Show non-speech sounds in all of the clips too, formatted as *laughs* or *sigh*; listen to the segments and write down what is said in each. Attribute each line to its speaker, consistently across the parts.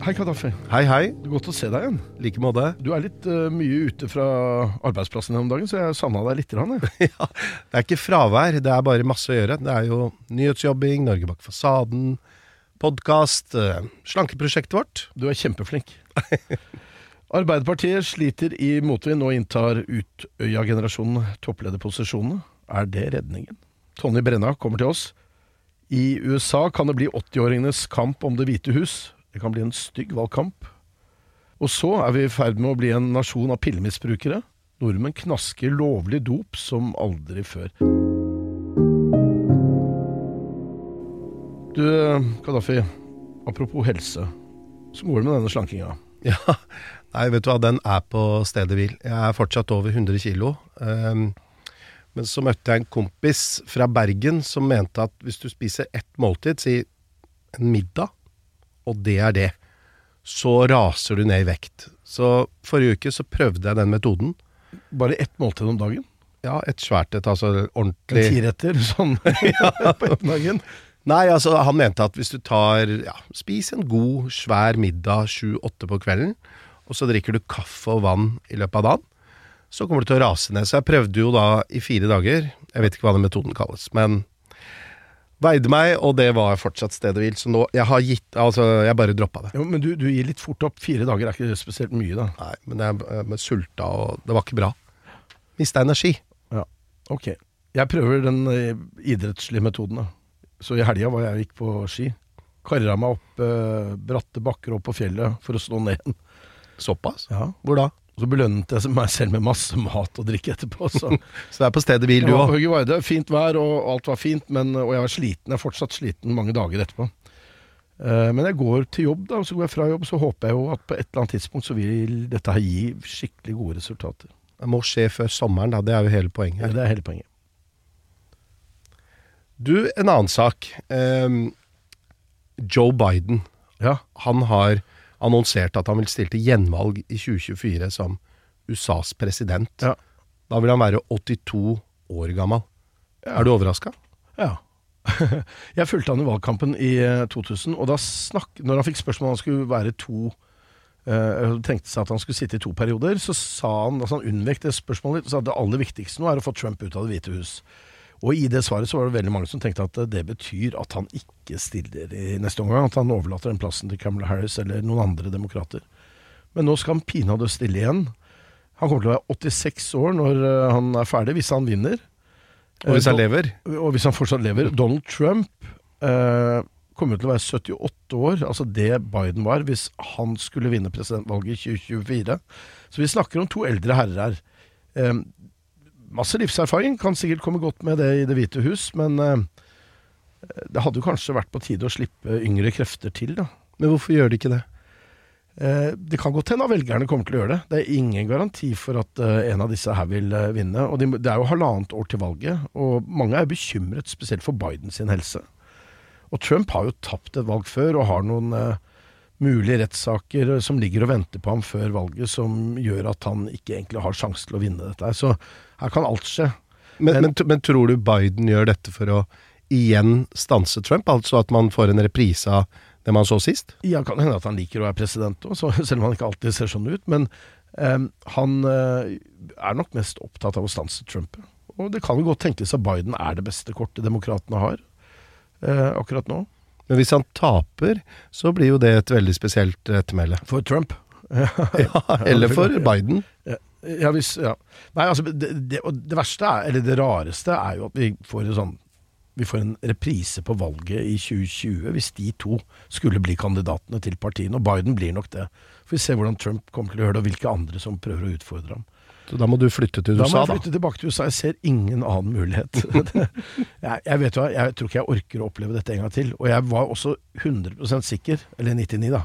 Speaker 1: Hei, Kadafi.
Speaker 2: Hei, hei.
Speaker 1: Godt å se deg igjen.
Speaker 2: like måte.
Speaker 1: Du er litt uh, mye ute fra arbeidsplassen om dagen, så jeg savna deg litt. Rann, *laughs*
Speaker 2: ja, det er ikke fravær, det er bare masse å gjøre. Det er jo nyhetsjobbing, Norge bak fasaden, podkast, slankeprosjektet vårt.
Speaker 1: Du er kjempeflink. *laughs* Arbeiderpartiet sliter i motvind og inntar Utøya-generasjonen topplederposisjonene. Er det redningen? Tonje Brenna kommer til oss. I USA kan det bli 80-åringenes kamp om Det hvite hus. Det kan bli en stygg valgkamp. Og så er vi i ferd med å bli en nasjon av pillemisbrukere. Nordmenn knasker lovlig dop som aldri før. Du, Kadafi. Apropos helse. Så går det med denne slankinga. *laughs*
Speaker 2: Ja, nei, vet du hva, den er på stedet hvil. Jeg er fortsatt over 100 kilo. Um, men så møtte jeg en kompis fra Bergen som mente at hvis du spiser ett måltid, si en middag, og det er det, så raser du ned i vekt. Så forrige uke så prøvde jeg den metoden.
Speaker 1: Bare ett måltid om dagen?
Speaker 2: Ja, et svært et, altså
Speaker 1: En
Speaker 2: ordentlig
Speaker 1: tiretter, sånn *laughs* *laughs* på ettermiddagen?
Speaker 2: Nei, altså han mente at hvis du tar ja, Spis en god, svær middag sju-åtte på kvelden, og så drikker du kaffe og vann i løpet av dagen, så kommer du til å rase ned. Så jeg prøvde jo da i fire dager. Jeg vet ikke hva den metoden kalles, men veide meg, og det var fortsatt stedet hvil. Så nå Jeg har gitt Altså, jeg bare droppa det.
Speaker 1: Jo, men du, du gir litt fort opp. Fire dager er ikke spesielt mye, da.
Speaker 2: Nei, men jeg, jeg sulta, og det var ikke bra. Mista energi.
Speaker 1: Ja, ok. Jeg prøver den eh, idrettslige metoden, da. Så i helga var jeg gikk på ski. Kara meg opp eh, bratte bakker opp på fjellet for å stå ned igjen.
Speaker 2: Såpass?
Speaker 1: Ja.
Speaker 2: Hvor da?
Speaker 1: Og så belønnet jeg meg selv med masse mat og drikke etterpå. Så *laughs*
Speaker 2: Så det er på stedet hvil, du
Speaker 1: jeg var
Speaker 2: òg.
Speaker 1: på Høge Varde, fint vær og alt var fint, men, og jeg var sliten. Jeg er fortsatt sliten mange dager etterpå. Eh, men jeg går til jobb, da, og så går jeg fra jobb. Så håper jeg jo at på et eller annet tidspunkt så vil dette her gi skikkelig gode resultater.
Speaker 2: Det må skje før sommeren, da. Det er jo hele poenget. Ja,
Speaker 1: Det er hele poenget.
Speaker 2: Du, en annen sak. Um, Joe Biden.
Speaker 1: Ja.
Speaker 2: Han har annonsert at han vil stille til gjenvalg i 2024 som USAs president.
Speaker 1: Ja.
Speaker 2: Da vil han være 82 år gammel. Er du overraska?
Speaker 1: Ja. *laughs* Jeg fulgte han i valgkampen i eh, 2000, og da snakk, når han fikk spørsmål om han skulle være to Uh, tenkte seg at han skulle sitte i to perioder, så sa han altså han unnvek det spørsmålet litt og sa at det aller viktigste nå er å få Trump ut av Det hvite hus. Og i det svaret så var det veldig mange som tenkte at det betyr at han ikke stiller i neste omgang. At han overlater den plassen til Kamala Harris eller noen andre demokrater. Men nå skal han pinadø stille igjen. Han kommer til å være 86 år når eh, han er ferdig, hvis han vinner.
Speaker 2: Og hvis han
Speaker 1: Eh,
Speaker 2: lever?
Speaker 1: og hvis han fortsatt lever. Donald Trump eh, kommer til å være 78 år, altså det Biden var, hvis han skulle vinne presidentvalget i 2024. Så vi snakker om to eldre herrer her. Eh, masse livserfaring, kan sikkert komme godt med det i Det hvite hus, men eh, det hadde jo kanskje vært på tide å slippe yngre krefter til, da.
Speaker 2: Men hvorfor gjør de ikke det?
Speaker 1: Eh, Det kan godt hende at velgerne kommer til å gjøre det. Det er ingen garanti for at eh, en av disse her vil vinne. Og det er jo halvannet år til valget, og mange er bekymret spesielt for Biden sin helse. Og Trump har jo tapt et valg før, og har noen mulige rettssaker eh, som ligger og venter på ham før valget, som gjør at han ikke egentlig har sjanse til å vinne dette. Så her kan alt skje.
Speaker 2: Men,
Speaker 1: Men-
Speaker 2: men, men tror du Biden gjør dette for å igjen stanse Trump? Altså at man får en reprise av det man så sist?
Speaker 1: Ja, kan hende at han liker å være president òg, *laughs* selv om han ikke alltid ser sånn ut. Men um, han uh, er nok mest opptatt av å stanse Trump. Og det kan jo godt tenkes at Biden er det beste kortet demokratene har uh, akkurat nå.
Speaker 2: Men hvis han taper, så blir jo det et veldig spesielt ettermæle.
Speaker 1: For Trump. *laughs*
Speaker 2: Ja, eller for Biden.
Speaker 1: Ja, hvis, ja. Nei, altså, det, det, det verste, er, eller det rareste, er jo at vi får sånn vi får en reprise på valget i 2020 hvis de to skulle bli kandidatene til partiene. Og Biden blir nok det. Får vi se hvordan Trump kommer til å gjøre det, og hvilke andre som prøver å utfordre ham.
Speaker 2: Så da må du flytte til USA,
Speaker 1: Da Da
Speaker 2: må
Speaker 1: jeg flytte tilbake til USA. Jeg ser ingen annen mulighet. *laughs* jeg, jeg vet hva, jeg tror ikke jeg orker å oppleve dette en gang til. Og jeg var også 100% sikker, eller 99 da,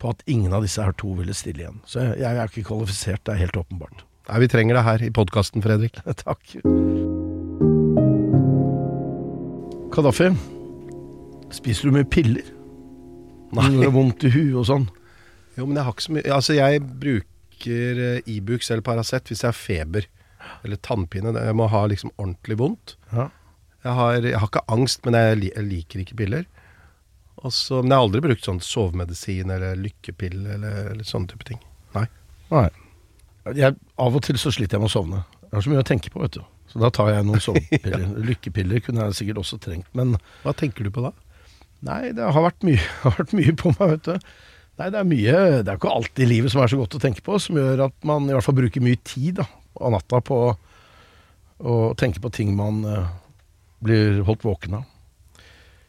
Speaker 1: på at ingen av disse her to ville stille igjen. Så jeg, jeg er ikke kvalifisert, det er helt åpenbart.
Speaker 2: Nei, vi trenger det her i podkasten, Fredrik. *laughs*
Speaker 1: Takk. Kadafi, spiser du mye piller? Når det har vondt i huet og sånn?
Speaker 2: Jo, men jeg har ikke så mye Altså, jeg bruker eh, Ibux eller Paracet hvis jeg har feber. Eller tannpine. Jeg må ha liksom ordentlig vondt.
Speaker 1: Ja.
Speaker 2: Jeg har, jeg har ikke angst, men jeg, jeg liker ikke piller. Også, men jeg har aldri brukt sånn sovemedisin eller lykkepille eller, eller sånne type ting. Nei.
Speaker 1: Nei. Jeg, av og til så sliter jeg med å sovne. Jeg har så mye å tenke på, vet du. Så da tar jeg noen *laughs* sovepiller. Lykkepiller kunne jeg sikkert også trengt, men
Speaker 2: Hva tenker du på da?
Speaker 1: nei, det har vært mye, *laughs* har vært mye på meg, vet du. Nei, det er mye Det er ikke alltid livet som er så godt å tenke på, som gjør at man i hvert fall bruker mye tid da, av natta på å tenke på ting man uh, blir holdt våken av.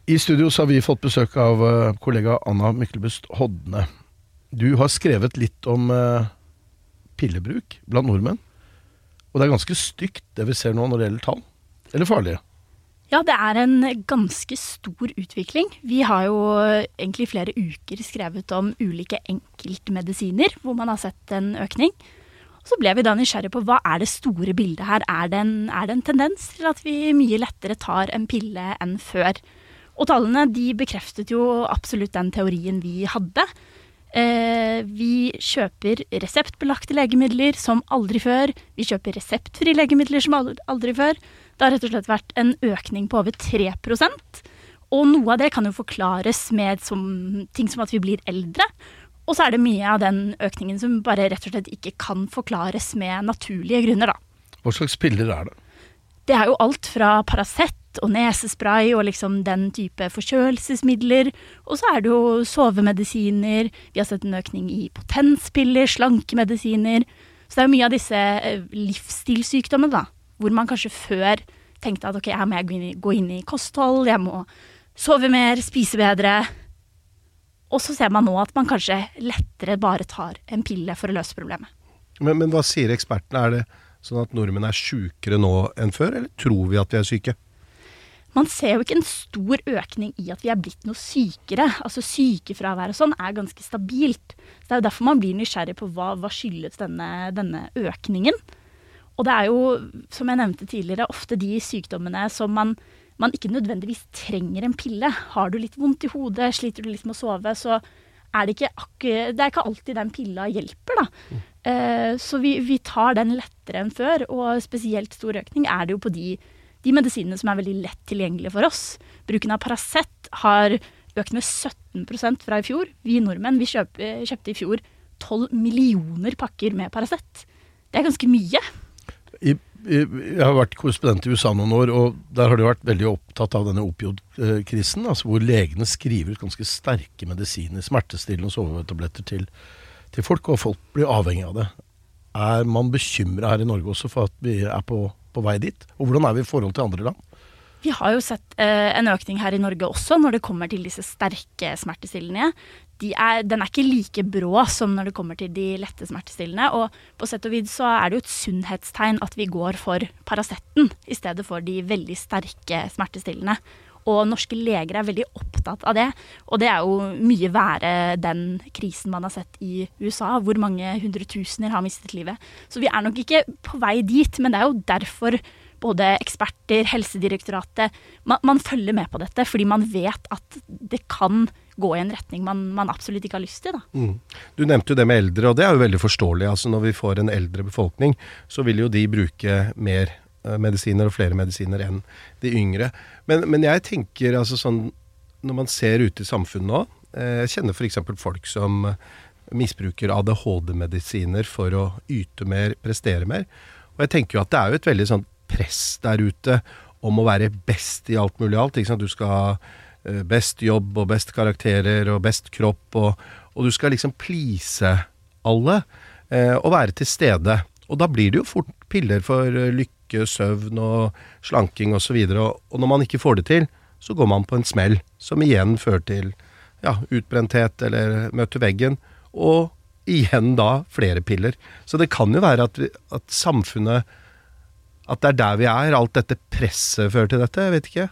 Speaker 1: I studio har vi fått besøk av uh, kollega Anna Myklebust Hodne. Du har skrevet litt om uh, pillebruk blant nordmenn. Og det er ganske stygt det vi ser nå når det gjelder tall. Eller farlige.
Speaker 3: Ja, det er en ganske stor utvikling. Vi har jo egentlig i flere uker skrevet om ulike enkeltmedisiner hvor man har sett en økning. Så ble vi da nysgjerrige på hva er det store bildet her. Er det en, er det en tendens til at vi mye lettere tar en pille enn før? Og tallene de bekreftet jo absolutt den teorien vi hadde. Eh, vi kjøper reseptbelagte legemidler som aldri før. Vi kjøper reseptfrie legemidler som aldri før. Det har rett og slett vært en økning på over 3 Og noe av det kan jo forklares med som, ting som at vi blir eldre. Og så er det mye av den økningen som bare rett og slett ikke kan forklares med naturlige grunner, da.
Speaker 1: Hva slags piller er det?
Speaker 3: Det er jo alt fra Paracet og nesespray og liksom den type forkjølelsesmidler. Og så er det jo sovemedisiner, vi har sett en økning i potenspiller, slankemedisiner. Så det er jo mye av disse eh, livsstilssykdommene, da. Hvor man kanskje før tenkte at ok, her må jeg gå inn i, kosthold, jeg må sove mer, spise bedre. Og så ser man nå at man kanskje lettere bare tar en pille for å løse problemet.
Speaker 2: Men, men hva sier ekspertene? Er det sånn at nordmenn er sjukere nå enn før, eller tror vi at vi er syke?
Speaker 3: Man ser jo ikke en stor økning i at vi er blitt noe sykere. Altså Sykefravær og sånn er ganske stabilt. Så Det er jo derfor man blir nysgjerrig på hva, hva skyldes denne, denne økningen. Og det er jo, som jeg nevnte tidligere, ofte de sykdommene som man, man ikke nødvendigvis trenger en pille. Har du litt vondt i hodet, sliter du litt med å sove, så er det ikke, det er ikke alltid den pilla hjelper, da. Eh, så vi, vi tar den lettere enn før, og spesielt stor økning er det jo på de, de medisinene som er veldig lett tilgjengelige for oss. Bruken av Paracet har økt med 17% fra i fjor. Vi nordmenn vi kjøpte, kjøpte i fjor 12 millioner pakker med Paracet. Det er ganske mye.
Speaker 1: Jeg har vært korrespondent i USA noen år, og der har de vært veldig opptatt av denne opiodkrisen. Altså hvor legene skriver ut ganske sterke medisiner, smertestillende og sovetabletter til, til folk, og folk blir avhengig av det. Er man bekymra her i Norge også for at vi er på, på vei dit? Og hvordan er vi i forhold til andre land?
Speaker 3: Vi har jo sett eh, en økning her i Norge også når det kommer til disse sterke smertestillende. De er, den er ikke like brå som når det kommer til de lette smertestillende. Og på sett og vis så er det jo et sunnhetstegn at vi går for Paraceten i stedet for de veldig sterke smertestillende. Og norske leger er veldig opptatt av det. Og det er jo mye verre den krisen man har sett i USA, hvor mange hundretusener har mistet livet. Så vi er nok ikke på vei dit, men det er jo derfor både eksperter, Helsedirektoratet man, man følger med på dette fordi man vet at det kan gå i en retning man, man absolutt ikke har lyst til.
Speaker 2: Mm. Du nevnte jo det med eldre, og det er jo veldig forståelig. Altså Når vi får en eldre befolkning, så vil jo de bruke mer eh, medisiner og flere medisiner enn de yngre. Men, men jeg tenker altså sånn Når man ser ute i samfunnet nå eh, Jeg kjenner f.eks. folk som misbruker ADHD-medisiner for å yte mer, prestere mer. Og jeg tenker jo at det er jo et veldig sånn press der ute om å være best i alt mulig alt. Du skal ha eh, best jobb og best karakterer og best kropp, og, og du skal liksom please alle eh, og være til stede. Og da blir det jo fort piller for eh, lykke, søvn og slanking osv. Og, så og, og når man ikke får det til, så går man på en smell, som igjen fører til ja, utbrenthet eller møte veggen. Og igjen da flere piller. Så det kan jo være at, vi, at samfunnet At det er der vi er. Alt dette presset fører til dette. Jeg vet ikke.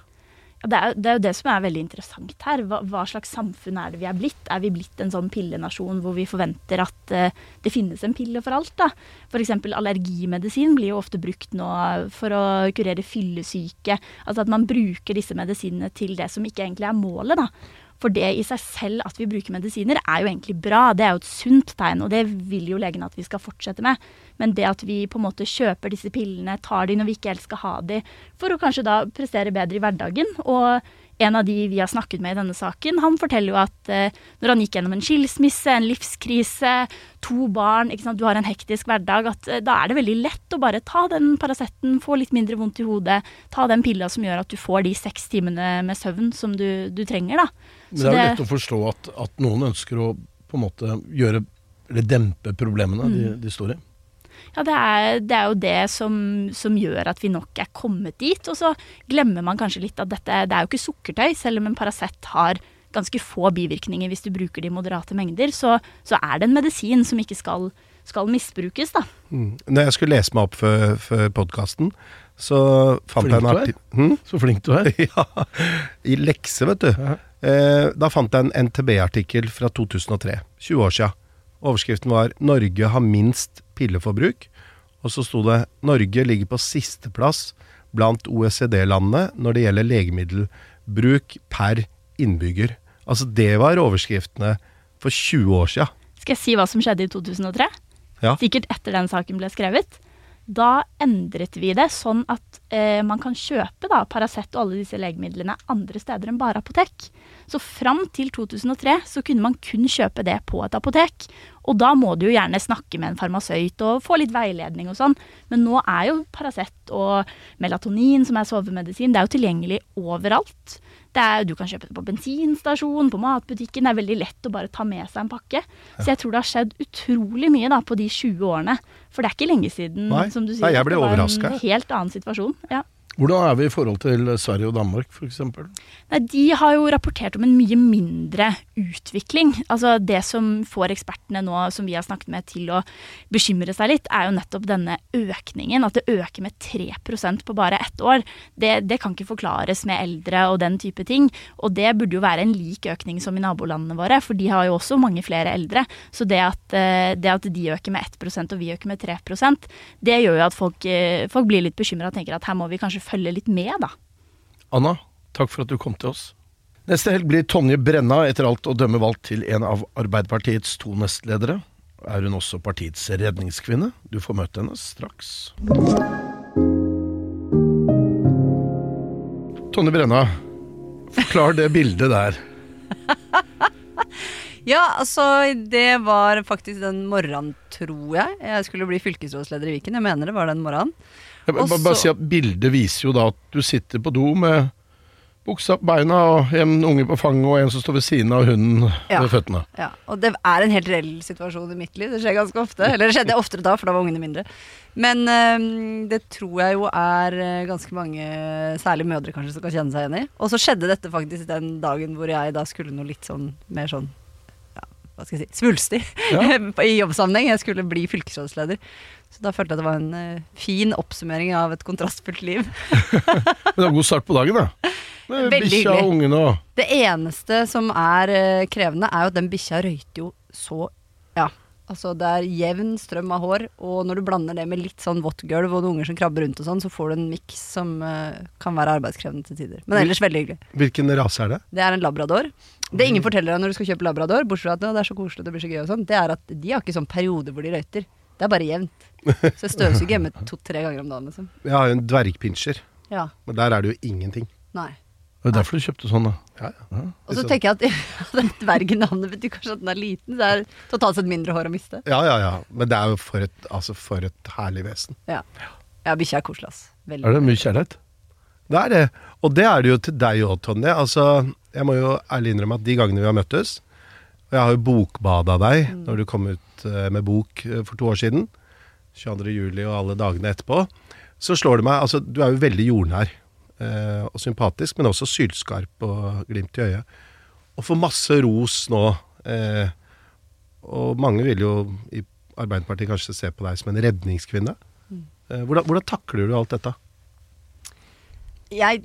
Speaker 3: Det, er, det er jo det som er veldig interessant her. Hva, hva, slags samfunn er det vi er blitt? Er vi blitt en sånn pillenasjon hvor vi forventer at uh, det finnes en pille for alt? da? F.eks. allergimedisin blir jo ofte brukt nå for å kurere fyllesyke. Altså at man bruker disse medisinene til det som ikke egentlig er målet. da. For det i seg selv at vi bruker medisiner, er jo egentlig bra. Det er jo et sunt tegn, og det vil jo legen at vi skal fortsette med. Men det at vi på en måte kjøper disse pillene, tar de når vi ikke helst skal ha de, for å kanskje da prestere bedre i hverdagen, og en av de vi har snakket med i denne saken, han forteller jo at eh, når han gikk gjennom en skilsmisse, en livskrise, to barn, du har en hektisk hverdag, at eh, da er det veldig lett å bare ta den Paraceten, få litt mindre vondt i hodet, ta den pilla som gjør at du får de seks timene med søvn som du, du trenger, da.
Speaker 1: Men det er jo lett å forstå at, at, noen ønsker å på en måte gjøre, eller dempe problemene mm. de, de står i.
Speaker 3: Ja, det er, det er jo det som, som, gjør at vi nok er kommet dit. Og så glemmer man kanskje litt at dette det er jo ikke sukkertøy, selv om en Paracet har ganske få bivirkninger hvis du bruker det i moderate mengder, så, så er det en medisin som ikke skal, skal misbrukes, da.
Speaker 2: Mm. Når jeg skulle lese meg opp før, for podkasten, så fant flink jeg en artikkel
Speaker 1: hm? Så flink du er. *laughs*
Speaker 2: ja. I lekse, vet du. Ja. Eh, da fant jeg en NTB-artikkel fra 2003. 20 år sia. Overskriften var 'Norge har minst pilleforbruk'. Og så sto det 'Norge ligger på sisteplass blant OECD-landene når det gjelder legemiddelbruk per innbygger'. Altså, det var overskriftene for 20 år sia.
Speaker 3: Skal jeg si hva som skjedde i 2003?
Speaker 2: Ja.
Speaker 3: Sikkert etter den saken ble skrevet. Da endret vi det sånn at eh, man kan kjøpe da, Paracet og alle disse legemidlene andre steder enn bare apotek. Så fram til 2003 så kunne man kun kjøpe det på et apotek. Og da må du jo gjerne snakke med en farmasøyt og få litt veiledning og sånn. Men nå er jo Paracet og melatonin, som er sovemedisin, det er jo tilgjengelig overalt. Er, du kan kjøpe det på bensinstasjon, på matbutikken. Det er veldig lett å bare ta med seg en pakke. Så jeg tror det har skjedd utrolig mye da, på de 20 årene. For det er ikke lenge siden
Speaker 2: Nei.
Speaker 3: som du sier,
Speaker 2: Nei, jeg ble overraska.
Speaker 3: en helt annen situasjon. Ja.
Speaker 1: Hvordan er vi i forhold til Sverige og Danmark f.eks.?
Speaker 3: De har jo rapportert om en mye mindre utvikling. Altså Det som får ekspertene nå som vi har snakket med til å bekymre seg litt, er jo nettopp denne økningen. At det øker med 3% på bare ett år. Det, det, kan ikke forklares med eldre og den type ting. Og det burde jo være en lik økning som i nabolandene våre, for de har jo også mange flere eldre. Så det at, eh, det at de øker med 1% og vi øker med 3% det gjør jo at folk, eh, folk blir litt bekymra og tenker at her må vi kanskje følge litt med, da.
Speaker 1: Anna, takk for at du kom til oss. Neste helg blir Tonje Brenna etter alt å dømme valgt til en av Arbeiderpartiets to nestledere. Er hun også partiets redningskvinne? Du får møte henne straks. Tonje Brenna, forklar det bildet der. *laughs*
Speaker 4: ja, altså det var faktisk den morgenen, tror jeg. Jeg skulle bli fylkesrådsleder i Viken. Jeg mener det var den morgenen.
Speaker 1: Bare, bare si at Bildet viser jo da at du sitter på do med buksa på beina og en unge på fanget og en som står ved siden av hunden ja. ved føttene.
Speaker 4: Ja, og det er en helt reell situasjon i mitt liv. Det skjer ganske ofte. Eller det skjedde oftere da, for da var ungene mindre. Men um, det tror jeg jo er eh, ganske mange, særlig mødre kanskje, som kan kjenne seg igjen i. Og så skjedde dette faktisk den dagen hvor jeg da skulle noe litt sånn mer sånn hva skal jeg si, svulstig ja. *laughs* i jobbsammenheng. Jeg skulle bli fylkesrådsleder. Så da følte jeg det var en uh, fin oppsummering av et kontrastfullt liv. *laughs*
Speaker 1: Men det var god start på dagen, da. *laughs* Med bikkja og ungene og
Speaker 4: Det eneste som er uh, krevende, er jo at den bikkja røyter jo så. Altså det er jevn strøm av hår, og når du blander det med litt sånn vått gulv og noen unger som krabber rundt og sånn, så får du en miks som uh, kan være arbeidskrevende til tider. Men ellers veldig hyggelig.
Speaker 2: Hvilken rase er det?
Speaker 4: Det er en labrador. Det ingen forteller deg når du skal kjøpe labrador, bortsett fra at det er så koselig, og det blir så gøy og sånn, det er at de har ikke sånn periode hvor de røyter. Det er bare jevnt. Så jeg støvsuger hjemme to-tre ganger om dagen. Liksom. *laughs*
Speaker 2: Jeg har jo en dvergpinsjer,
Speaker 4: ja.
Speaker 2: men der er det jo ingenting.
Speaker 4: Nei.
Speaker 1: Det er derfor du kjøpte sånn, da.
Speaker 2: Ja, ja.
Speaker 4: Og så tenker jeg at *laughs* dvergenavnet betyr kanskje at den er liten. Det er totalt sett mindre hår å miste.
Speaker 2: Ja, ja, ja. Men det er jo for et, altså for et herlig vesen.
Speaker 4: Ja, ja bikkja er koselig, ass.
Speaker 1: Veldig. Er det mye kjærlighet?
Speaker 2: Det er det. Og det er det jo til deg òg, Tonje. Altså, jeg må jo ærlig innrømme at de gangene vi har møttes Og jeg har jo bokbada deg mm. når du kom ut eh, med bok eh, for to år siden. 22. juli og alle dagene etterpå. Så slår det meg Altså, du er jo veldig jordnær og sympatisk, men også sylskarp og glimt i øyet. Og får masse ros nå. Eh, og mange vil jo i Arbeiderpartiet kanskje se på deg som en redningskvinne. Mm. Eh, hvordan, hvordan, takler du alt dette?
Speaker 4: Jeg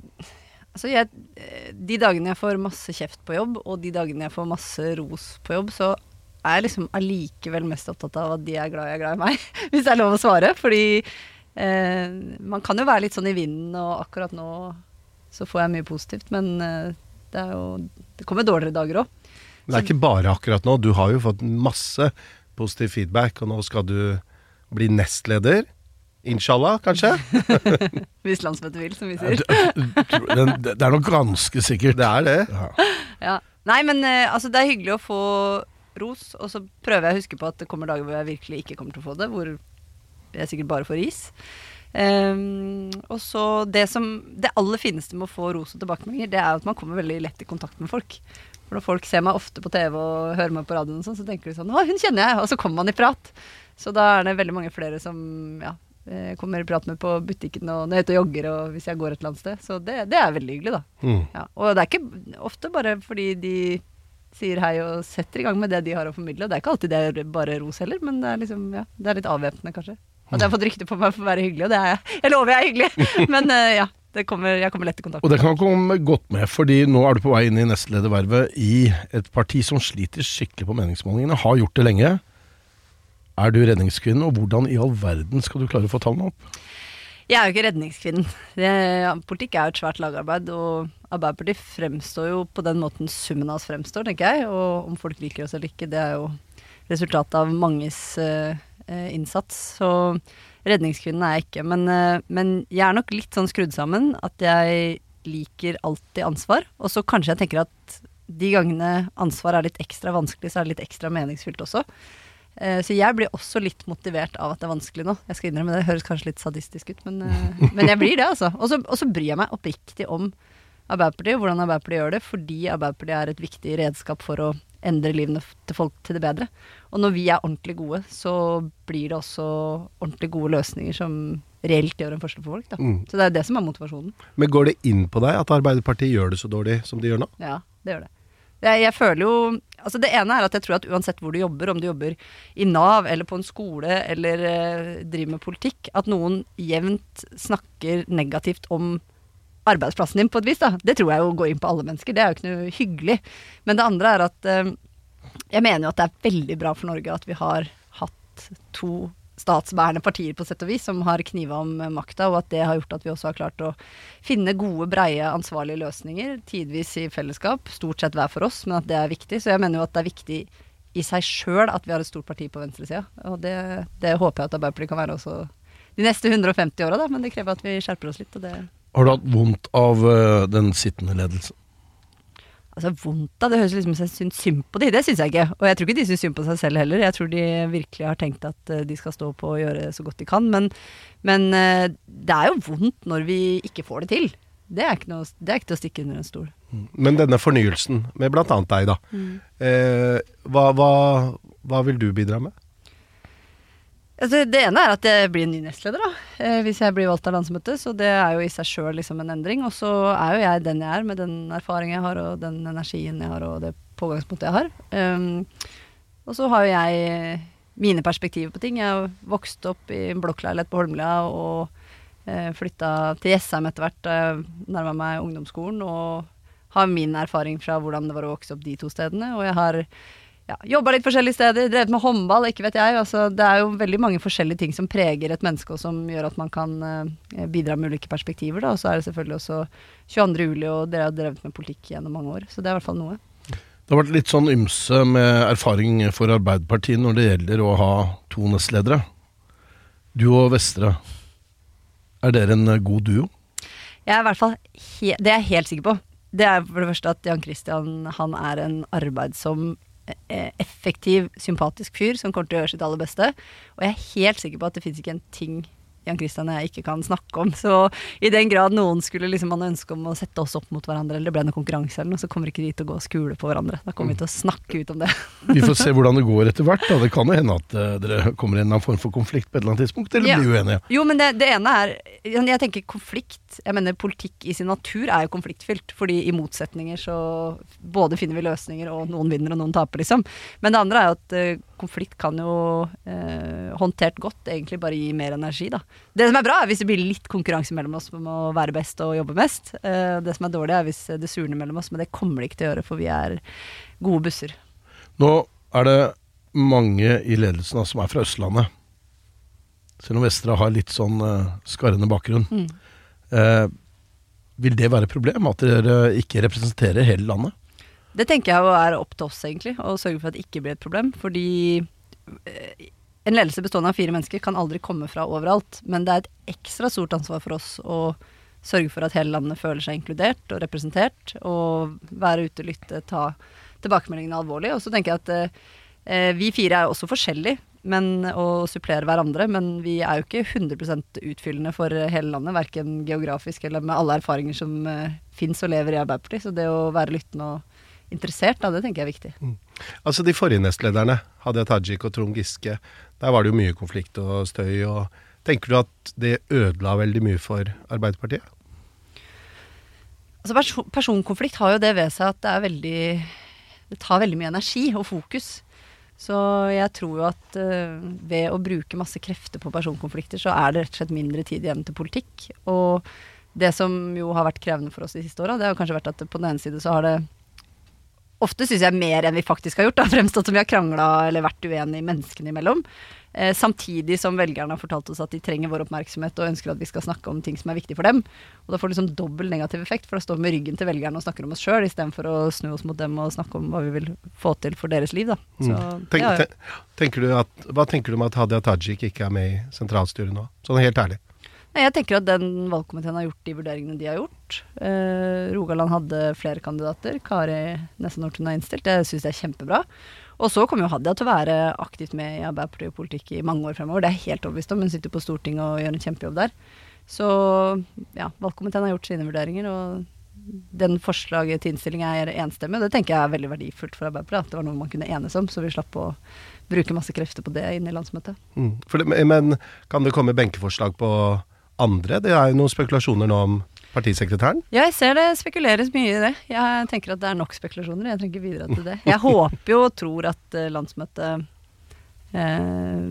Speaker 4: Altså jeg, eh, de dagene jeg får masse kjeft på jobb, og de dagene jeg får masse ros på jobb, så er jeg liksom allikevel mest opptatt av at de er glad jeg er glad i meg. *laughs* Hvis det er lov å svare. Fordi eh, man kan jo være litt sånn i vinden, og akkurat nå så får jeg mye positivt. Men eh, det er jo Det kommer dårligere dager òg.
Speaker 2: Det er ikke bare akkurat nå. Du har jo fått masse positiv feedback, og nå skal du bli nestleder. Inshallah, kanskje? *laughs*
Speaker 4: Hvis landsmøtet vil, som vi sier.
Speaker 1: Det det er nok ganske sikkert.
Speaker 2: Det er det.
Speaker 1: Ja.
Speaker 4: Ja. Nei, men eh, altså, det er hyggelig å få ros, og så prøver jeg å huske på at det kommer dager hvor jeg virkelig ikke kommer til å få det, hvor jeg sikkert bare får ris. Um, og så det som Det aller fineste med å få ros og tilbakemeldinger, det er at man kommer veldig lett i kontakt med folk. For når folk ser meg ofte på TV og hører meg på radioen, og sånn, så tenker de sånn Å, hun kjenner jeg! Og så kommer man i prat. Så da er det veldig mange flere som ja, eh, kommer i prat med på butikken og når jeg er ute og jogger og hvis jeg går et eller annet sted. Så det, det er veldig hyggelig, da.
Speaker 2: Mm.
Speaker 4: Ja, og det er ikke ofte bare fordi de sier hei og setter i gang med det de har å formidle. Det er ikke alltid det er bare ros heller, men det er, liksom, ja, det er litt avvæpnende, kanskje. At jeg har fått rykte på meg for å være hyggelig, og det er jeg. Jeg lover jeg er hyggelig, *laughs* men uh, ja. Det kommer, jeg kommer lett i kontakt
Speaker 1: Og det kan komme godt med, fordi nå er du på vei inn i nestledervervet i et parti som sliter skikkelig på meningsmålingene, har gjort det lenge. Er du redningskvinnen, og hvordan i all verden skal du klare å få tallene opp?
Speaker 4: Jeg er jo ikke redningskvinnen. Det, politikk er jo et svært lagarbeid, og Arbeiderpartiet fremstår jo på den måten summen av oss fremstår, tenker jeg. Og om folk liker oss eller ikke, det er jo resultatet av manges eh, innsats. Så redningskvinnen er jeg ikke. Men, eh, men jeg er nok litt sånn skrudd sammen at jeg liker alltid ansvar. Og så kanskje jeg tenker at de gangene ansvar er litt ekstra vanskelig, så er det litt ekstra meningsfylt også. Eh, Så jeg blir også litt motivert av at det er vanskelig nå. Jeg skal innrømme det, det høres kanskje litt sadistisk ut, men, eh, *laughs* men jeg blir det, altså. Og så og så bryr jeg meg oppriktig om Arbeiderpartiet, hvordan Arbeiderpartiet gjør det, fordi Arbeiderpartiet er et viktig redskap for å endre livene til folk til det bedre. Og når vi er ordentlig gode, så blir det også ordentlig gode løsninger som reelt gjør en forskjell for folk.
Speaker 2: Mm.
Speaker 4: Så det er det som er motivasjonen.
Speaker 2: Men går det inn på deg at Arbeiderpartiet gjør det så dårlig som de gjør nå?
Speaker 4: Ja, det gjør det. Jeg, jeg føler jo Altså Det ene er at jeg tror at uansett hvor du jobber, om du jobber i Nav eller på en skole eller eh, driver med politikk, at noen jevnt snakker negativt om arbeidsplassen din på et vis. da. Det tror jeg jo går inn på alle mennesker. Det er jo ikke noe hyggelig. Men det andre er at eh, jeg mener jo at det er veldig bra for Norge at vi har hatt to statsbærende partier på sett og vis som har kniva om eh, makta, og at det har gjort at vi også har klart å finne gode, breie, ansvarlige løsninger, tidvis i fellesskap, stort sett hver for oss, men at det er viktig. Så jeg mener jo at det er viktig i seg sjøl at vi har et stort parti på venstresida, og det, det håper jeg at Arbeiderpartiet kan være også de neste 150 åra, da, men det krever at vi skjerper oss litt, og det
Speaker 1: Har du hatt vondt av uh, den sittende ledelsen?
Speaker 4: Altså vondt av, det høres liksom ut som jeg syns synd på de, det syns jeg ikke. Og jeg tror ikke de syns synd på seg selv heller. Jeg tror de virkelig har tenkt at eh, de skal stå på og gjøre så godt de kan. Men, men eh, det er jo vondt når vi ikke får det til. Det er ikke, noe, det er ikke til å stikke under en stol.
Speaker 2: Men denne fornyelsen, med annet deg, da. Eh, hva, hva, hva vil du bidra med?
Speaker 4: Altså, det ene er at jeg blir en ny nestleder, da. Eh, hvis jeg blir valgt av landsmøtet. Så det er jo i seg sjøl liksom en endring. Og så er jo jeg den jeg er, med den erfaringen jeg har, og den energien jeg har, og det pågangspunktet jeg har. Um, og så har jo jeg mine perspektiver på ting. Jeg har vokst opp i en blokkleilighet på Holmlia og eh, flytta til Jessheim etter hvert da jeg nærma meg ungdomsskolen. Og har min erfaring fra hvordan det var å vokse opp de to stedene. Og jeg har ja, jobba litt forskjellige steder, drevet med håndball, ikke vet jeg. Altså, det er jo veldig mange forskjellige ting som preger et menneske, og som gjør at man kan eh, bidra med ulike perspektiver. Da. Og så er det selvfølgelig også 22. juli, og dere har drevet med politikk gjennom mange år. Så det er i hvert fall noe.
Speaker 1: Det har vært litt sånn ymse med erfaring for Arbeiderpartiet når det gjelder å ha to nestledere. Du og Vestre. Er dere en god duo?
Speaker 4: Jeg er i hvert fall Det er jeg helt sikker på. Det er for det første at Jan Christian han er en arbeidsom, effektiv, sympatisk fyr som kommer til å gjøre sitt aller beste. Og jeg er helt sikker på at det fins ikke en ting Jan Christian og jeg ikke kan snakke om. Så i den grad noen skulle liksom ha ønske om å sette oss opp mot hverandre, eller det ble noe konkurranse eller noe, så kommer ikke de til å gå og skule på hverandre. Da kommer vi til å snakke ut om det.
Speaker 1: Vi får se *laughs* hvordan det går etter hvert. Da. Det kan jo hende at eh, dere kommer i en form for konflikt på et eller annet tidspunkt, eller
Speaker 4: Ja.
Speaker 1: blir uenige.
Speaker 4: Jo, men det, det ene er Jeg tenker konflikt Jeg mener politikk i sin natur er jo konfliktfylt. Fordi i motsetninger så både finner vi løsninger, og noen vinner og noen taper, liksom. Men det andre er jo at eh, konflikt kan jo eh, håndtert godt egentlig bare gi mer energi, da. Det som er bra, er hvis det blir litt konkurranse mellom oss om å være best og jobbe mest. Eh, det som er dårlig, er hvis det surner mellom oss, men det kommer det ikke til å gjøre, for vi er gode busser.
Speaker 1: Nå er det mange i ledelsen da, som er fra Østlandet. Selv om Vestre har litt sånn eh, skarrende bakgrunn.
Speaker 4: Mm.
Speaker 1: Eh, vil det være et problem at dere ikke representerer hele landet?
Speaker 4: Det tenker jeg er opp til oss, egentlig, å sørge for at det ikke blir et problem. Fordi eh, en ledelse bestående av fire mennesker kan aldri komme fra overalt. Men det er et ekstra stort ansvar for oss å sørge for at hele landet føler seg inkludert og representert. Og være ute, lytte, ta tilbakemeldingene alvorlig. Og så tenker jeg at eh, vi fire er også forskjellige men, og supplerer hverandre. Men vi er jo ikke 100% utfyllende for hele landet. Verken geografisk eller med alle erfaringer som eh, fins og lever i Arbeiderpartiet. Så det å være lyttende og interessert, da, det tenker jeg er viktig.
Speaker 2: Mm. Altså De forrige nestlederne, Hadia Tajik og Trond Giske, der var det jo mye konflikt og støy. og Tenker du at det ødela veldig mye for Arbeiderpartiet?
Speaker 4: Altså pers Personkonflikt har jo det ved seg at det er veldig Det tar veldig mye energi og fokus. Så jeg tror jo at uh, ved å bruke masse krefter på personkonflikter, så er det rett og slett mindre tid igjen til politikk. Og det som jo har vært krevende for oss de siste åra, det har kanskje vært at på den ene side så har det ofte syns jeg mer enn vi faktisk har gjort, har *laughs* fremstått som vi har krangla eller vært uenige menneskene imellom. Eh, samtidig som velgerne har fortalt oss at de trenger vår oppmerksomhet og ønsker at vi skal snakke om ting som er viktig for dem. Og da får det liksom dobbel negativ effekt, for da står vi med ryggen til velgerne og snakker om oss sjøl, istedenfor å snu oss mot dem og snakke om hva vi vil få til for deres liv. Da. Så,
Speaker 2: mm. Tenk,
Speaker 4: ja,
Speaker 2: ten, tenker at, hva tenker du om at Hadia Tajik ikke er med i sentralstyret nå? Sånn helt ærlig.
Speaker 4: Jeg tenker at den valgkomiteen har gjort de vurderingene de har gjort. Eh, Rogaland hadde flere kandidater. Kari Nessa Nordtun er innstilt. Det syns jeg er kjempebra. Og så kommer jo Hadia til å være aktivt med i Arbeiderpartiet-politikk i mange år fremover. Det er jeg helt overbevist om. Hun sitter på Stortinget og gjør en kjempejobb der. Så ja, valgkomiteen har gjort sine vurderinger, og den forslaget til innstilling er enstemmig. Og det tenker jeg er veldig verdifullt for Arbeiderpartiet. At det var noe man kunne enes om, så vi slapp å bruke masse krefter på det inn i landsmøtet.
Speaker 2: Mm. Det, men kan det komme benkeforslag på andre? Det er jo noen spekulasjoner nå om partisekretæren?
Speaker 4: Ja, jeg ser det spekuleres mye i det. Jeg tenker at det er nok spekulasjoner. Jeg trenger ikke bidra til det. Jeg håper jo og tror at uh, landsmøtet eh,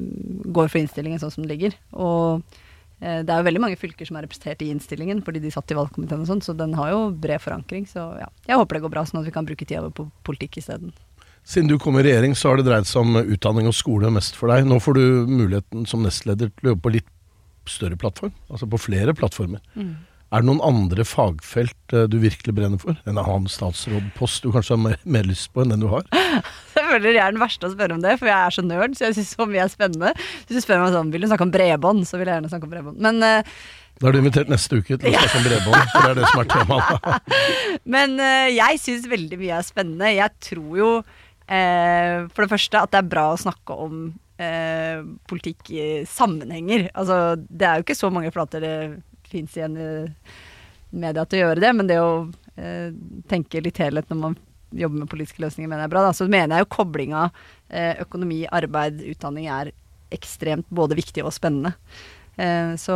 Speaker 4: går for innstillingen sånn som den ligger. Og eh, det er jo veldig mange fylker som er representert i innstillingen fordi de satt i valgkomiteen og sånn, så den har jo bred forankring. Så ja, jeg håper det går bra, sånn at vi kan bruke tida på politikk isteden.
Speaker 1: Siden du kom i regjering, så har det dreid seg om utdanning og skole mest for deg. Nå får du muligheten som nestleder til å jobbe på litt større plattform, altså på flere plattformer. Mm. Er det noen andre fagfelt uh, du virkelig brenner for? En annen statsrådpost du kanskje har mer, mer, lyst på enn den du har? *laughs*
Speaker 4: Jeg føler jeg er den verste å spørre om det, for jeg er så nerd, så jeg syns så mye er spennende. Hvis du spør meg sånn, vil du snakke om bredbånd, så vil jeg gjerne snakke om bredbånd. Men uh,
Speaker 1: da er du invitert neste uke til å snakke om bredbånd, for det er det som er temaet. *laughs*
Speaker 4: Men uh, jeg syns veldig mye er spennende. Jeg tror jo for det første at det er bra å snakke om eh, politikk i sammenhenger. Altså, det er jo ikke så mange flater det fins igjen i media til å gjøre det, men det å eh, tenke litt helhet når man jobber med politiske løsninger, mener jeg er bra. Da. Så mener jeg jo koblinga eh, økonomi, arbeid, utdanning er ekstremt både viktig og spennende. Eh, så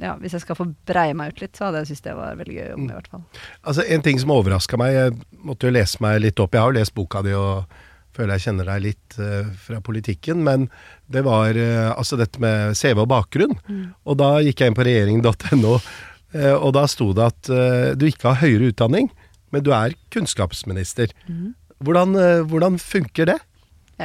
Speaker 4: ja, hvis jeg skal få breie meg ut litt, så hadde jeg syntes det var veldig gøy å jobbe med, i hvert fall.
Speaker 2: Altså, en ting som overraska meg, jeg måtte jo lese meg litt opp. Jeg har jo lest boka di og føler jeg kjenner deg litt uh, fra politikken. Men det var uh, altså dette med CV og bakgrunn. Mm. Og da gikk jeg inn på regjeringen.no, uh, eh, og da sto det at du ikke har høyere utdanning, men du er kunnskapsminister. Mm. Hvordan, hvordan funker det?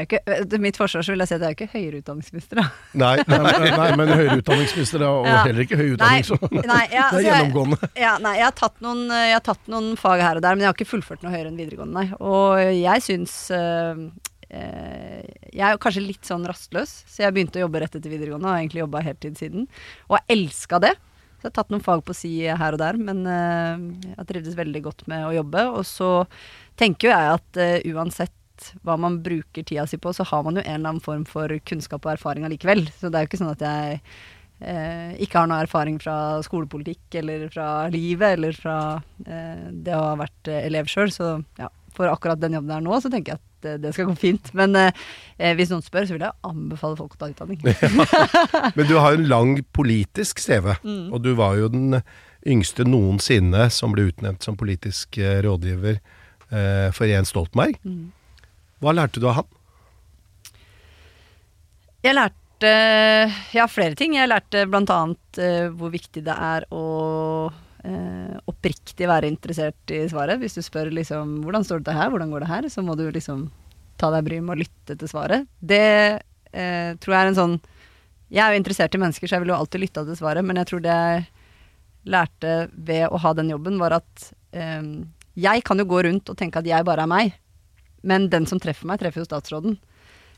Speaker 4: Ikke, til mitt forsvar så vil jeg si at jeg er ikke høyere utdanningsminister, da. *laughs*
Speaker 1: Nei, nei, nei men høyere utdanningsminister og ja. heller ikke høy utdanning, så
Speaker 4: nei, ja, *laughs*
Speaker 1: det er gjennomgående.
Speaker 4: Ja, nei, jeg har, tatt noen, jeg har tatt noen fag her og der, men jeg har ikke fullført noe høyere enn videregående, nei. Og jeg syns øh, jeg er kanskje litt sånn rastløs, så jeg begynte å jobbe rett etter videregående og har egentlig jobba heltid siden. Og har elska det. Så jeg har tatt noen fag på si her og der, men øh, jeg har trivdes veldig godt med å jobbe. Og så tenker jo jeg at uh, uansett hva man bruker tida si på, så har man jo en eller annen form for kunnskap og erfaring allikevel. Så det er jo ikke sånn at jeg eh, ikke har noe erfaring fra skolepolitikk eller fra livet eller fra eh, det å ha vært eh, elev sjøl. Så ja, for akkurat den jobben der nå, så tenker jeg at eh, det skal gå fint. Men eh, eh, hvis noen spør, så vil jeg anbefale folk å ta utdanning. *laughs*
Speaker 2: Men du har jo en lang politisk CV, mm. og du var jo den yngste noensinne som ble utnevnt som politisk rådgiver for Jens Stoltenberg. Mm. Hva lærte du av han?
Speaker 4: Jeg lærte ja, flere ting. Jeg lærte bl.a. Uh, hvor viktig det er å uh, oppriktig være interessert i svaret. Hvis du spør liksom 'hvordan står det her', 'hvordan går det her', så må du liksom ta deg bryet med å lytte til svaret. Det uh, tror jeg er en sånn Jeg er jo interessert i mennesker, så jeg vil jo alltid lytte til svaret, men jeg tror det jeg lærte ved å ha den jobben, var at um, jeg kan jo gå rundt og tenke at jeg bare er meg, men den som treffer meg, treffer jo statsråden.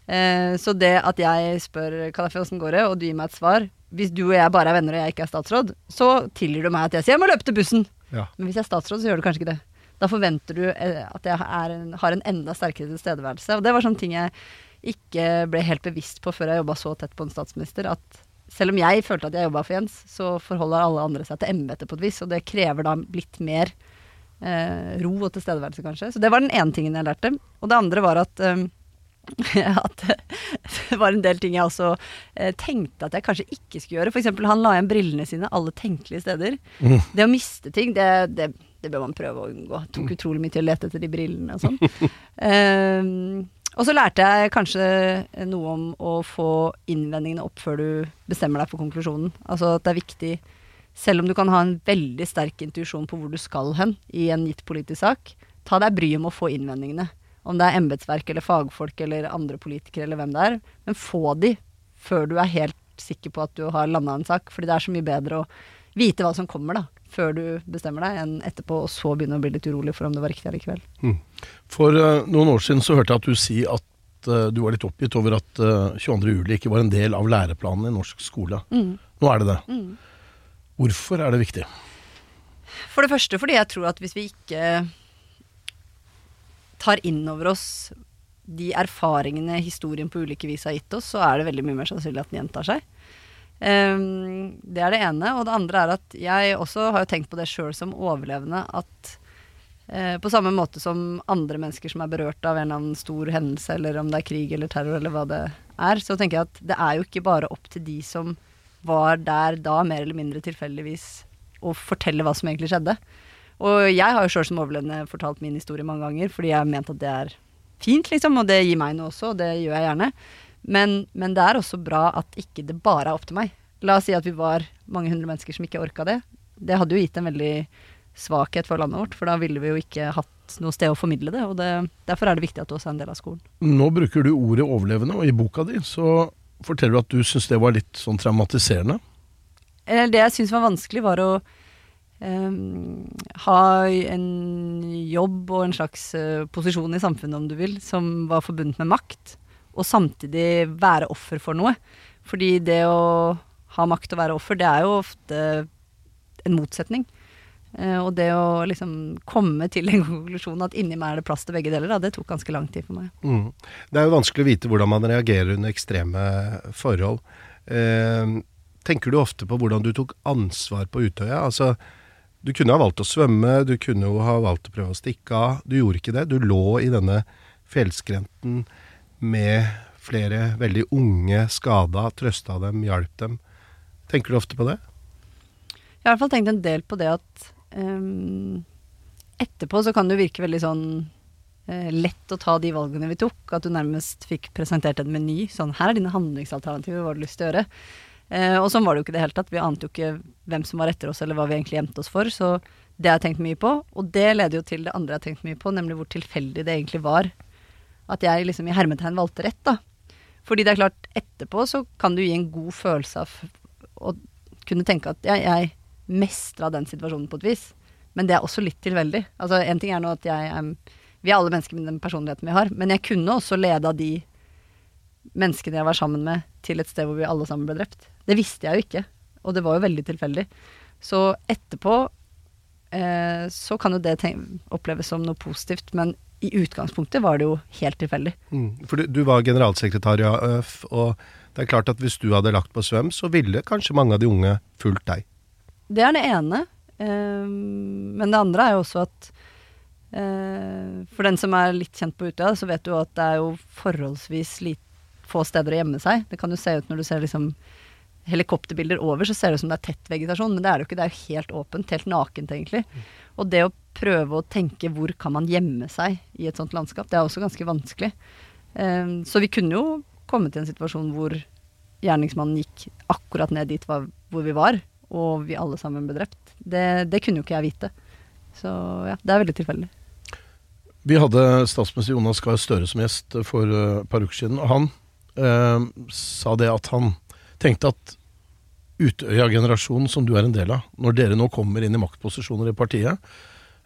Speaker 4: Eh, så det at jeg spør Kadafi åssen går det, og du gir meg et svar Hvis du og jeg bare er venner og jeg ikke er statsråd, så tilgir du meg at jeg sier jeg må løpe til bussen.
Speaker 2: Ja.
Speaker 4: Men hvis jeg er statsråd, så gjør du kanskje ikke det. Da forventer du eh, at jeg en, har en enda sterkere tilstedeværelse. Og det var sånne ting jeg ikke ble helt bevisst på før jeg jobba så tett på en statsminister. At selv om jeg følte at jeg jobba for Jens, så forholder alle andre seg til embetet på et vis. Og det krever da litt mer eh, ro og tilstedeværelse, kanskje. Så det var den ene tingen jeg lærte. Og det andre var at um, *laughs* at det var en del ting jeg også eh, tenkte at jeg kanskje ikke skulle gjøre. F.eks. han la igjen brillene sine alle tenkelige steder.
Speaker 2: Mm.
Speaker 4: Det å miste ting, det, det, det, bør man prøve å unngå. Det tok utrolig mye til å lete etter de brillene og sånn. um, *laughs* og så lærte jeg kanskje noe om å få innvendingene opp før du bestemmer deg for konklusjonen. Altså at det er viktig, selv om du kan ha en veldig sterk intuisjon på hvor du skal hen i en gitt politisk sak, ta deg bryet med å få innvendingene. Om det er embetsverk eller fagfolk eller andre politikere eller hvem det er. Men få de før du er helt sikker på at du har landa en sak. Fordi det er så mye bedre å vite hva som kommer, da. Før du bestemmer deg, enn etterpå, og så begynne å bli litt urolig for om det var riktig allikevel.
Speaker 1: Mm. For uh, noen år siden så hørte jeg at du si at uh, du var litt oppgitt over at uh, 22. juli ikke var en del av læreplanen i norsk skole.
Speaker 4: Mm.
Speaker 1: Nå er det det.
Speaker 4: Mm.
Speaker 1: Hvorfor er det viktig?
Speaker 4: For det første fordi jeg tror at hvis vi ikke tar inn over oss de erfaringene historien på ulike vis har gitt oss, så er det veldig mye mer sannsynlig at den gjentar seg. Um, det er det ene. Og det andre er at jeg også har jo tenkt på det sjøl som overlevende at uh, på samme måte som andre mennesker som er berørt av en eller annen stor hendelse, eller om det er krig eller terror eller hva det er, så tenker jeg at det er jo ikke bare opp til de som var der da, mer eller mindre tilfeldigvis, å fortelle hva som egentlig skjedde. Og jeg har jo sjøl som overlevende fortalt min historie mange ganger, fordi jeg har ment at det er fint, liksom, og det gir meg noe også, og det gjør jeg gjerne. Men, men, det er også bra at ikke det bare er opp til meg. La oss si at vi var mange hundre mennesker som ikke orka det. Det hadde jo gitt en veldig svakhet for landet vårt, for da ville vi jo ikke hatt noe sted å formidle det. og det, Derfor er det viktig at du også er en del av skolen.
Speaker 1: Nå bruker du ordet overlevende, og i boka di så forteller du at du syns det var litt sånn traumatiserende.
Speaker 4: Det jeg syns var vanskelig, var å Um, ha en jobb og en slags uh, posisjon i samfunnet, om du vil, som var forbundet med makt, og samtidig være offer for noe. Fordi det å ha makt og være offer, det er jo ofte en motsetning. Uh, og det å liksom komme til en *laughs* konklusjon at inni meg er det plass til begge deler, da, det tok ganske lang tid for meg.
Speaker 2: Mm. Det er jo vanskelig å vite hvordan man reagerer under ekstreme forhold. Eh, tenker du ofte på hvordan du tok ansvar på Utøya? Altså, du kunne ha valgt å svømme, du kunne jo ha valgt å prøve å stikke av. Du gjorde ikke det. Du lå i denne fjellskrenten med flere veldig unge skada, trøsta dem, hjalp dem. Tenker du ofte på det?
Speaker 4: Jeg har i hvert fall tenkt en del på det at um, etterpå så kan det virke veldig sånn uh, lett å ta de valgene vi tok. At du nærmest fikk presentert en meny. Sånn her er dine handlingsalternativer, hva har du lyst til å gjøre? Uh, og sånn var det jo ikke i det hele tatt. Vi ante jo ikke hvem som var etter oss, eller hva vi egentlig gjemte oss for. Så det har jeg tenkt mye på. Og det leder jo til det andre jeg har tenkt mye på, nemlig hvor tilfeldig det egentlig var at jeg liksom i hermetegn valgte rett, da. Fordi det er klart, etterpå så kan du gi en god følelse av å kunne tenke at ja, jeg mestra den situasjonen på et vis. Men det er også litt tilfeldig. Altså, en ting er nå at jeg um, Vi er alle mennesker med den personligheten vi har, men jeg kunne også leda de menneskene jeg var sammen med, til et sted hvor vi alle sammen ble drept. Det visste jeg jo ikke, og det var jo veldig tilfeldig. Så etterpå eh, så kan jo det oppleves som noe positivt, men i utgangspunktet var det jo helt tilfeldig.
Speaker 2: Mm, for du, du, var generalsekretær i AØF, og det er klart at hvis du hadde lagt på svøm, så ville kanskje mange av de unge fulgt deg?
Speaker 4: Det er det ene. Eh, men det andre er jo også at eh, for den som er litt kjent på Utøya, så vet du at det er jo forholdsvis lite få steder å gjemme seg. Det kan jo se ut når du ser liksom helikopterbilder over, så ser det ut som det er tett vegetasjon, men det er det jo ikke. Det er jo helt åpent, helt nakent egentlig. Og det å prøve å tenke hvor kan man gjemme seg i et sånt landskap, det er også ganske vanskelig. Um, så vi kunne jo kommet i en situasjon hvor gjerningsmannen gikk akkurat ned dit hvor vi var, og vi alle sammen ble drept. Det, det kunne jo ikke jeg vite. Så ja, det er veldig tilfeldig.
Speaker 1: Vi hadde statsminister Jonas Gahr Støre som gjest for eh, et par uker siden, og han eh, sa det at han tenkte at Utøya-generasjonen, som du er en del av, når dere nå kommer inn i maktposisjoner i partiet,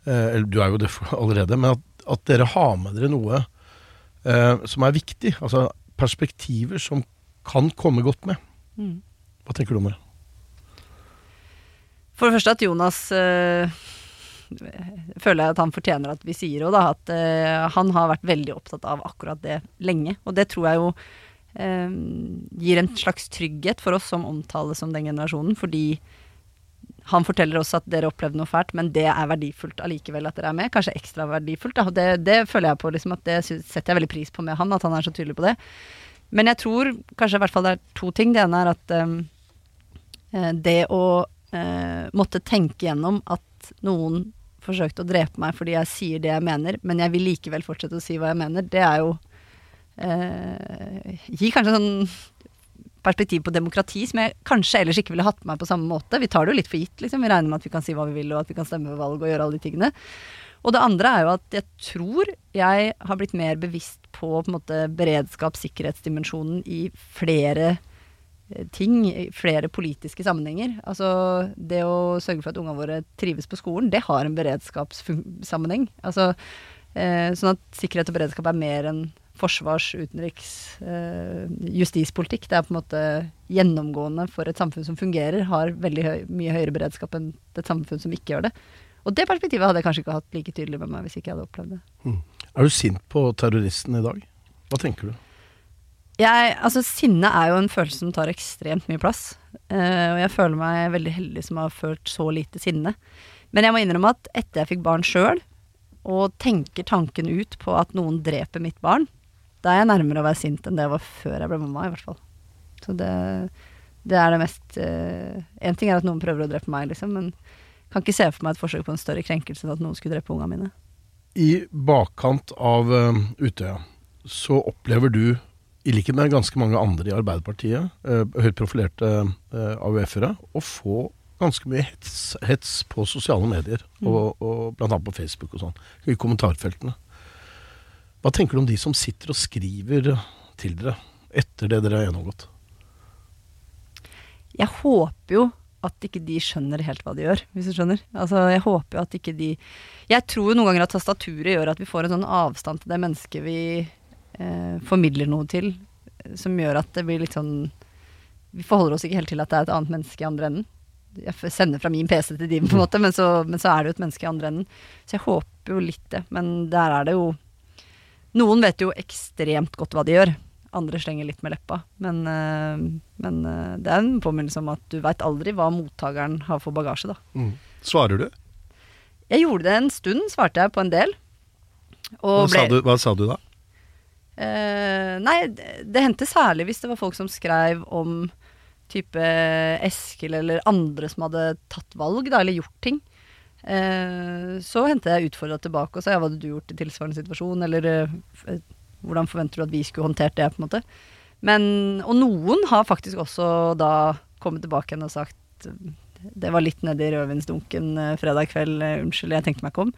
Speaker 1: eh, eller du er jo det *laughs* allerede, men at, at dere har med dere noe eh, som er viktig, altså perspektiver som kan komme godt med.
Speaker 4: Mm.
Speaker 1: Hva tenker du om det?
Speaker 4: For det første at Jonas øh, føler jeg at han fortjener at vi sier òg, da. At øh, han har vært veldig opptatt av akkurat det lenge. Og det tror jeg jo øh, gir en slags trygghet for oss som omtales som den generasjonen. Fordi han forteller oss at dere opplevde noe fælt, men det er verdifullt allikevel at dere er med. Kanskje ekstra verdifullt. Da. Det, det føler jeg på, liksom, at det setter jeg veldig pris på med han, at han er så tydelig på det. Men jeg tror kanskje i hvert fall det er to ting. Det ene er at det å eh, måtte tenke gjennom at noen forsøkte å drepe meg fordi jeg sier det jeg mener, men jeg vil likevel fortsette å si hva jeg mener, det er jo eh, Gir kanskje sånn perspektiv på demokrati som jeg kanskje ellers ikke ville hatt med meg på samme måte. Vi tar det jo litt for gitt, liksom. Vi regner med at vi kan si hva vi vil, og at vi kan stemme ved valg og gjøre alle de tingene. Og det andre er jo at jeg tror jeg har blitt mer bevisst på, på måte, beredskap, sikkerhetsdimensjonen i flere ting, flere politiske sammenhenger. Altså det å sørge for at ungene våre trives på skolen, det har en beredskapssammenheng. Altså, eh, sånn at sikkerhet og beredskap er mer enn forsvars-, utenriks-, eh, justispolitikk. Det er på en måte gjennomgående for et samfunn som fungerer, har veldig høy, mye høyere beredskap enn et samfunn som ikke gjør det. Og det perspektivet hadde jeg kanskje ikke hatt like tydelig med meg hvis ikke jeg hadde opplevd det.
Speaker 1: Er du sint på terroristen i dag? Hva tenker du?
Speaker 4: Jeg, altså Sinne er jo en følelse som tar ekstremt mye plass. Uh, og jeg føler meg veldig heldig som har følt så lite sinne. Men jeg må innrømme at etter jeg fikk barn sjøl, og tenker tanken ut på at noen dreper mitt barn, da er jeg nærmere å være sint enn det jeg var før jeg ble mamma, i hvert fall. Så det, det er det mest Én ting er at noen prøver å drepe meg, liksom, men kan ikke se for meg et forsøk på en større krenkelse enn at noen skulle drepe ungene mine.
Speaker 1: I bakkant av uh, Utøya så opplever du, i likhet med ganske mange andre i Arbeiderpartiet, eh, høyt profilerte eh, AUF-ere, å få ganske mye hets, hets på sosiale medier, og, og blant annet på Facebook og sånn, i kommentarfeltene. Hva tenker du om de som sitter og skriver til dere etter det dere har gjennomgått?
Speaker 4: Jeg håper jo at ikke de skjønner helt hva de gjør, hvis du skjønner. Altså, jeg håper jo at ikke de Jeg tror jo noen ganger at tastaturet gjør at vi får en sånn avstand til det mennesket vi eh, formidler noe til, som gjør at det blir litt sånn Vi forholder oss ikke helt til at det er et annet menneske i andre enden. Jeg sender fra min PC til din, på en måte, men så, men så er det jo et menneske i andre enden. Så jeg håper jo litt det. Men der er det jo Noen vet jo ekstremt godt hva de gjør. Andre slenger litt med leppa. Men, eh, men eh, det er en påminnelse om at du veit aldri hva mottakeren har for bagasje, da.
Speaker 2: Svarer du?
Speaker 4: Jeg gjorde det en stund, svarte jeg på en del.
Speaker 2: Hva,
Speaker 4: ble...
Speaker 2: sa du, hva sa du da?
Speaker 4: Eh, nei, det, det hendte særlig hvis det var folk som skrev om type Eskil eller andre som hadde tatt valg, da, eller gjort ting. Uh, så hendte jeg utfordra tilbake og sa ja, hva hadde du gjort i tilsvarende situasjon, eller uh, hvordan forventer du at vi skulle håndtert det, på en måte. Men, og noen har faktisk også da kommet tilbake igjen og sagt det var litt nedi rødvinsdunken eh, fredag kveld, eh, unnskyld, jeg tenkte meg ikke om.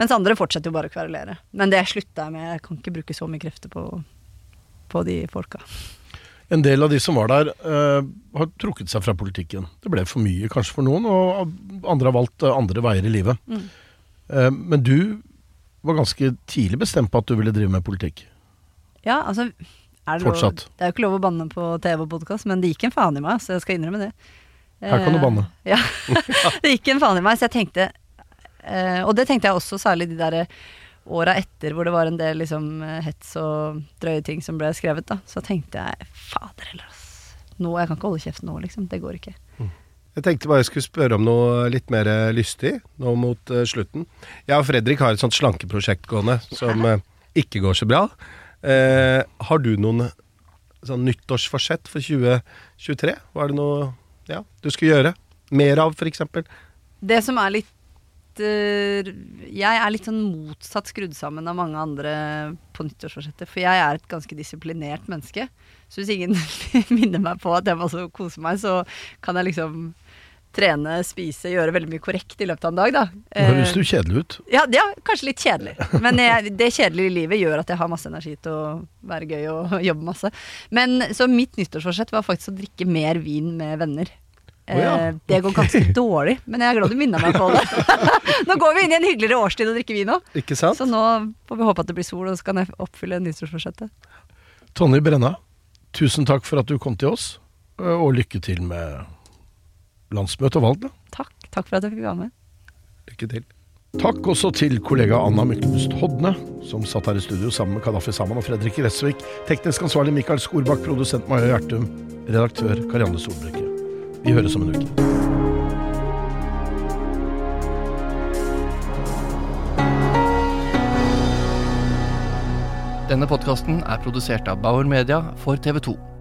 Speaker 4: Mens andre fortsetter jo bare å kverulere. Men det slutta jeg med. Jeg kan ikke bruke så mye krefter på, på de folka.
Speaker 1: En del av de som var der, uh, har trukket seg fra politikken. Det ble for mye kanskje for noen, og andre har valgt andre veier i livet.
Speaker 4: Mm.
Speaker 1: Uh, men du var ganske tidlig bestemt på at du ville drive med politikk.
Speaker 4: Ja, altså er det, lov, det er jo ikke lov å banne på TV og podkast, men det gikk en faen i meg, så jeg skal innrømme det.
Speaker 1: Her kan du
Speaker 4: Eh,
Speaker 1: banne. *laughs*
Speaker 4: Ja, det gikk en faen i meg, så jeg tenkte eh, Og det tenkte jeg også særlig de der åra etter hvor det var en del liksom hets og drøye ting som ble skrevet, da. Så tenkte jeg fader heller, ass. Nå, jeg kan ikke holde kjeft nå, liksom. Det går ikke.
Speaker 2: Jeg tenkte bare jeg skulle spørre om noe litt mer eh, lystig nå mot uh, slutten. Jeg og Fredrik har et sånt slankeprosjekt gående som uh, ikke går så bra. Uh, har du noen sånn nyttårsforsett for 2023? Var det noe ja, du skulle gjøre? Mer av, f.eks.?
Speaker 4: Det som er litt eh, Jeg er litt sånn motsatt skrudd sammen av mange andre på nyttårsforsettet. For jeg er et ganske disiplinert menneske. Så hvis ingen *laughs* minner meg på at jeg må også kose meg, så kan jeg liksom trene, spise, gjøre veldig mye korrekt i løpet av en dag, da.
Speaker 1: Nå høres
Speaker 4: Eh,
Speaker 1: du kjedelig ut.
Speaker 4: ja, ja, kanskje litt kjedelig. Men jeg, det kjedelige livet gjør at jeg har masse energi til å være gøy og *laughs* jobbe masse. Men Så mitt nyttårsforsett var faktisk å drikke mer vin med venner.
Speaker 1: Oh, ja,
Speaker 4: Eh, det går ganske dårlig, men jeg er glad du minna meg på det. *laughs* nå går vi inn i en hyggeligere årstid og drikker vin òg, så nå får vi håpe at det blir sol, og så kan jeg oppfylle nyttårsforsettet.
Speaker 1: Tonje Brenna, tusen takk for at du kom til oss, og lykke til med landsmøte og valg. da.
Speaker 4: Takk. Takk for at jeg fikk være med.
Speaker 2: Lykke til.
Speaker 1: Takk også til kollega Anna Myklebust Hodne, som satt her i studio sammen med Kadafi Saman og Fredrik Gressvik, teknisk ansvarlig Mikael Skorbakk, produsent Maja Gjertum, redaktør Karianne Solbrekke. Vi høres om en uke.
Speaker 5: Denne podkasten er produsert av Bauer Media for TV 2.